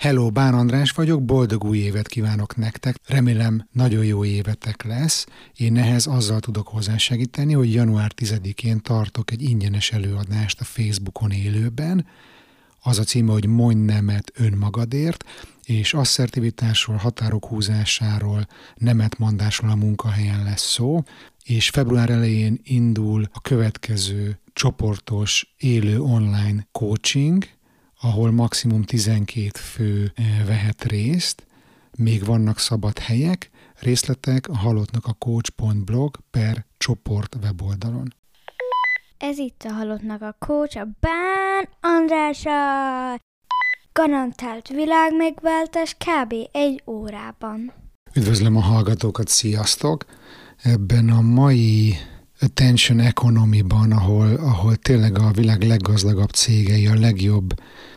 Hello, Bán András vagyok, boldog új évet kívánok nektek. Remélem nagyon jó évetek lesz. Én ehhez azzal tudok hozzásegíteni, hogy január 10-én tartok egy ingyenes előadást a Facebookon élőben. Az a címe, hogy Mondj nemet önmagadért, és asszertivitásról, határok húzásáról, nemet mondásról a munkahelyen lesz szó, és február elején indul a következő csoportos élő online coaching, ahol maximum 12 fő eh, vehet részt, még vannak szabad helyek, részletek a halottnak a coach.blog per csoport weboldalon. Ez itt a halottnak a coach, a Bán Andrása! Garantált világmegváltás kb. egy órában. Üdvözlöm a hallgatókat, sziasztok! Ebben a mai attention economy-ban, ahol, ahol tényleg a világ leggazdagabb cégei, a legjobb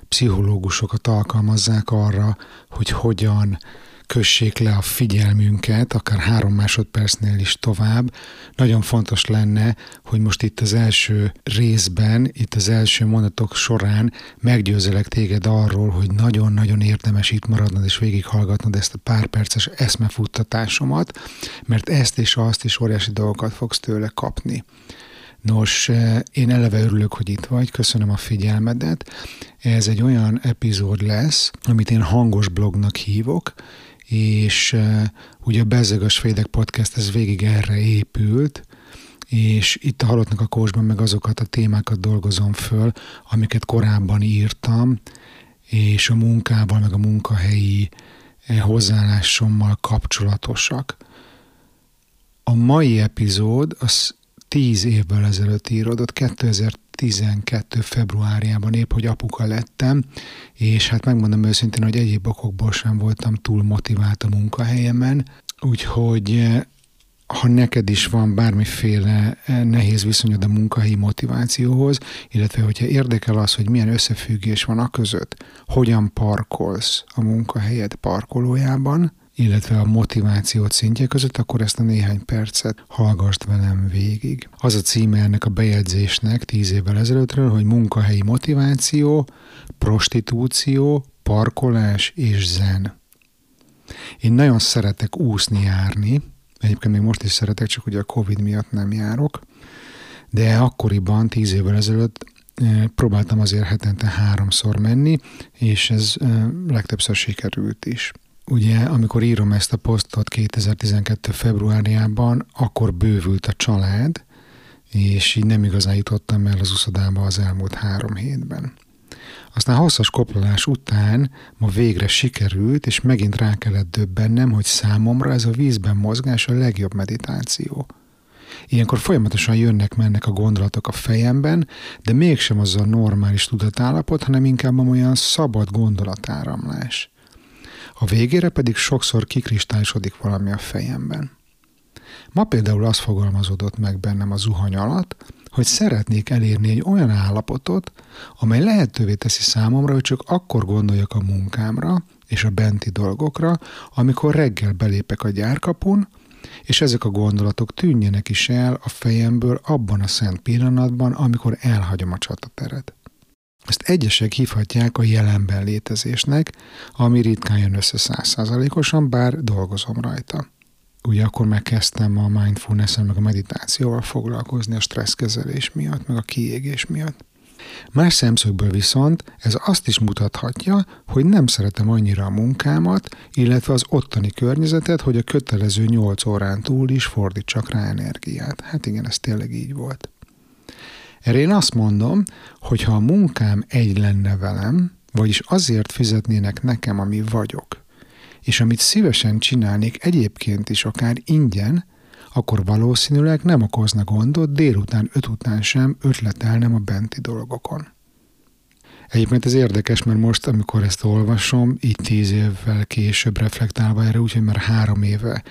pszichológusokat alkalmazzák arra, hogy hogyan kössék le a figyelmünket, akár három másodpercnél is tovább. Nagyon fontos lenne, hogy most itt az első részben, itt az első mondatok során meggyőzelek téged arról, hogy nagyon-nagyon érdemes itt maradnod és végighallgatnod ezt a pár perces eszmefuttatásomat, mert ezt és azt is óriási dolgokat fogsz tőle kapni. Nos, eh, én eleve örülök, hogy itt vagy, köszönöm a figyelmedet. Ez egy olyan epizód lesz, amit én hangos blognak hívok, és ugye a Bezzegas Fédek Podcast ez végig erre épült, és itt a Halottnak a Kósban meg azokat a témákat dolgozom föl, amiket korábban írtam, és a munkával, meg a munkahelyi eh, hozzáállásommal kapcsolatosak. A mai epizód az tíz évvel ezelőtt íródott, 2012. februárjában épp, hogy apuka lettem, és hát megmondom őszintén, hogy egyéb okokból sem voltam túl motivált a munkahelyemen, úgyhogy eh, ha neked is van bármiféle eh, nehéz viszonyod a munkahelyi motivációhoz, illetve hogyha érdekel az, hogy milyen összefüggés van a között, hogyan parkolsz a munkahelyed parkolójában, illetve a motiváció szintje között, akkor ezt a néhány percet hallgassd velem végig. Az a címe ennek a bejegyzésnek tíz évvel ezelőttről, hogy munkahelyi motiváció, prostitúció, parkolás és zen. Én nagyon szeretek úszni, járni, egyébként még most is szeretek, csak ugye a Covid miatt nem járok, de akkoriban, tíz évvel ezelőtt eh, próbáltam azért hetente háromszor menni, és ez eh, legtöbbször sikerült is. Ugye, amikor írom ezt a posztot 2012. februárjában, akkor bővült a család, és így nem igazán jutottam el az uszodába az elmúlt három hétben. Aztán hosszas koplalás után ma végre sikerült, és megint rá kellett döbbennem, hogy számomra ez a vízben mozgás a legjobb meditáció. Ilyenkor folyamatosan jönnek-mennek a gondolatok a fejemben, de mégsem az a normális tudatállapot, hanem inkább olyan szabad gondolatáramlás. A végére pedig sokszor kikristályosodik valami a fejemben. Ma például az fogalmazódott meg bennem a zuhany alatt, hogy szeretnék elérni egy olyan állapotot, amely lehetővé teszi számomra, hogy csak akkor gondoljak a munkámra és a benti dolgokra, amikor reggel belépek a gyárkapun, és ezek a gondolatok tűnjenek is el a fejemből abban a szent pillanatban, amikor elhagyom a csatateret. Ezt egyesek hívhatják a jelenben létezésnek, ami ritkán jön össze százszázalékosan, bár dolgozom rajta. Ugye akkor megkezdtem a mindfulness meg a meditációval foglalkozni a stresszkezelés miatt, meg a kiégés miatt. Más szemszögből viszont ez azt is mutathatja, hogy nem szeretem annyira a munkámat, illetve az ottani környezetet, hogy a kötelező 8 órán túl is fordítsak rá energiát. Hát igen, ez tényleg így volt. Erre én azt mondom, hogy ha a munkám egy lenne velem, vagyis azért fizetnének nekem, ami vagyok, és amit szívesen csinálnék egyébként is akár ingyen, akkor valószínűleg nem okozna gondot délután öt után sem ötletelnem a benti dolgokon. Egyébként ez érdekes, mert most, amikor ezt olvasom, így tíz évvel később reflektálva erre, úgyhogy már három éve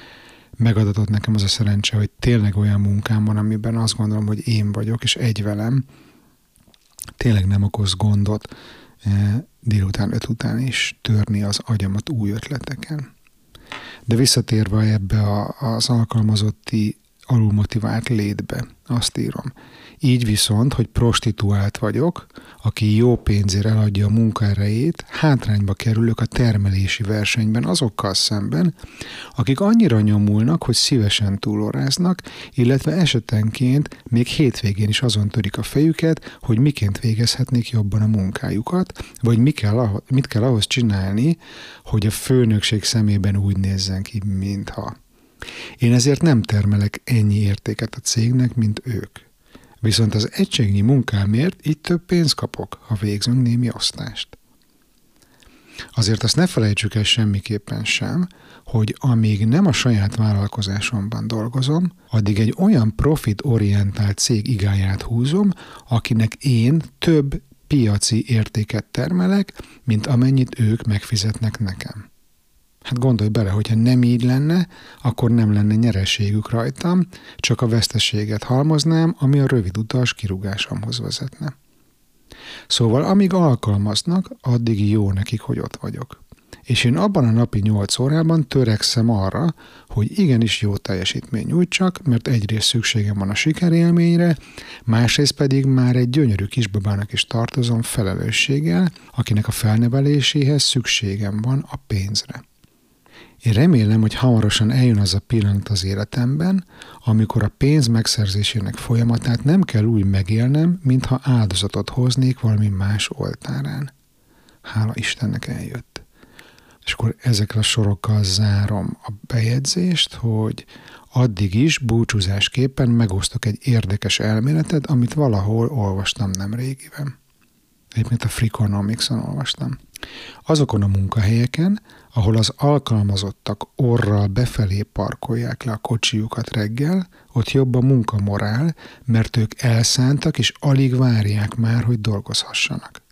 megadatott nekem az a szerencse, hogy tényleg olyan munkám van, amiben azt gondolom, hogy én vagyok, és egy velem, tényleg nem okoz gondot eh, délután öt után is törni az agyamat új ötleteken. De visszatérve ebbe a, az alkalmazotti alulmotivált létbe. Azt írom. Így viszont, hogy prostituált vagyok, aki jó pénzért eladja a munkaerejét, hátrányba kerülök a termelési versenyben azokkal szemben, akik annyira nyomulnak, hogy szívesen túloráznak, illetve esetenként még hétvégén is azon törik a fejüket, hogy miként végezhetnék jobban a munkájukat, vagy mi kell, mit kell ahhoz csinálni, hogy a főnökség szemében úgy nézzen ki, mintha. Én ezért nem termelek ennyi értéket a cégnek, mint ők. Viszont az egységnyi munkámért így több pénzt kapok, ha végzünk némi osztást. Azért azt ne felejtsük el semmiképpen sem, hogy amíg nem a saját vállalkozásomban dolgozom, addig egy olyan profit-orientált cég igáját húzom, akinek én több piaci értéket termelek, mint amennyit ők megfizetnek nekem. Hát gondolj bele, hogyha nem így lenne, akkor nem lenne nyereségük rajtam, csak a veszteséget halmoznám, ami a rövid utas kirúgásomhoz vezetne. Szóval amíg alkalmaznak, addig jó nekik, hogy ott vagyok. És én abban a napi 8 órában törekszem arra, hogy igenis jó teljesítmény nyújtsak, mert egyrészt szükségem van a sikerélményre, másrészt pedig már egy gyönyörű kisbabának is tartozom felelősséggel, akinek a felneveléséhez szükségem van a pénzre. Én remélem, hogy hamarosan eljön az a pillanat az életemben, amikor a pénz megszerzésének folyamatát nem kell úgy megélnem, mintha áldozatot hoznék valami más oltárán. Hála Istennek eljött. És akkor ezekre a sorokkal zárom a bejegyzést, hogy addig is búcsúzásképpen megosztok egy érdekes elméletet, amit valahol olvastam nem régiben. Egyébként a Freakonomics-on olvastam. Azokon a munkahelyeken, ahol az alkalmazottak orral befelé parkolják le a kocsijukat reggel, ott jobb a munkamorál, mert ők elszántak és alig várják már, hogy dolgozhassanak.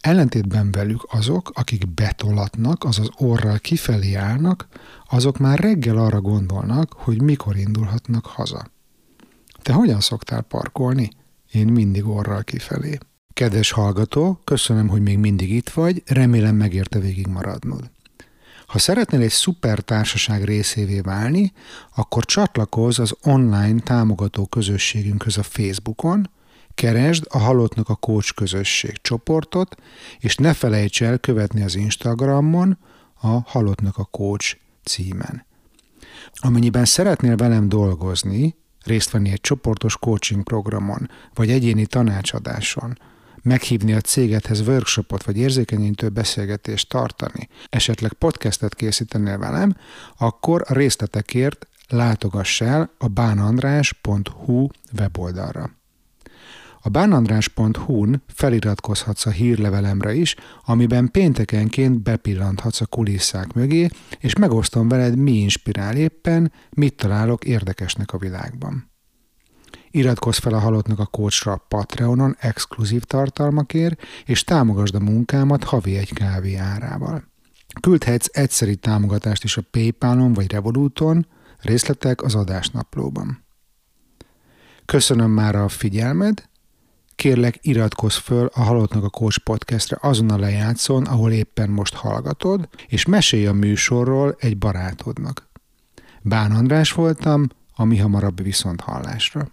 Ellentétben velük azok, akik betolatnak, azaz orral kifelé állnak, azok már reggel arra gondolnak, hogy mikor indulhatnak haza. Te hogyan szoktál parkolni? Én mindig orral kifelé. Kedves hallgató, köszönöm, hogy még mindig itt vagy, remélem megérte végig maradnod. Ha szeretnél egy szuper társaság részévé válni, akkor csatlakozz az online támogató közösségünkhöz a Facebookon, keresd a Halottnak a Coach közösség csoportot, és ne felejts el követni az Instagramon a Halottnak a Coach címen. Amennyiben szeretnél velem dolgozni, részt venni egy csoportos coaching programon, vagy egyéni tanácsadáson, meghívni a cégedhez workshopot vagy érzékenyítő beszélgetést tartani, esetleg podcastet készítenél velem, akkor a részletekért látogass el a bánandrás.hu weboldalra. A bánandrás.hu-n feliratkozhatsz a hírlevelemre is, amiben péntekenként bepillanthatsz a kulisszák mögé, és megosztom veled, mi inspirál éppen, mit találok érdekesnek a világban. Iratkozz fel a Halottnak a Coachra Patreonon exkluzív tartalmakért, és támogasd a munkámat havi egy kávé árával. Küldhetsz egyszeri támogatást is a Paypalon vagy Revoluton, részletek az adásnaplóban. Köszönöm már a figyelmed, kérlek iratkozz föl a Halottnak a Coach podcastre azon a lejátszón, ahol éppen most hallgatod, és mesélj a műsorról egy barátodnak. Bán András voltam, a mi hamarabb viszont hallásra.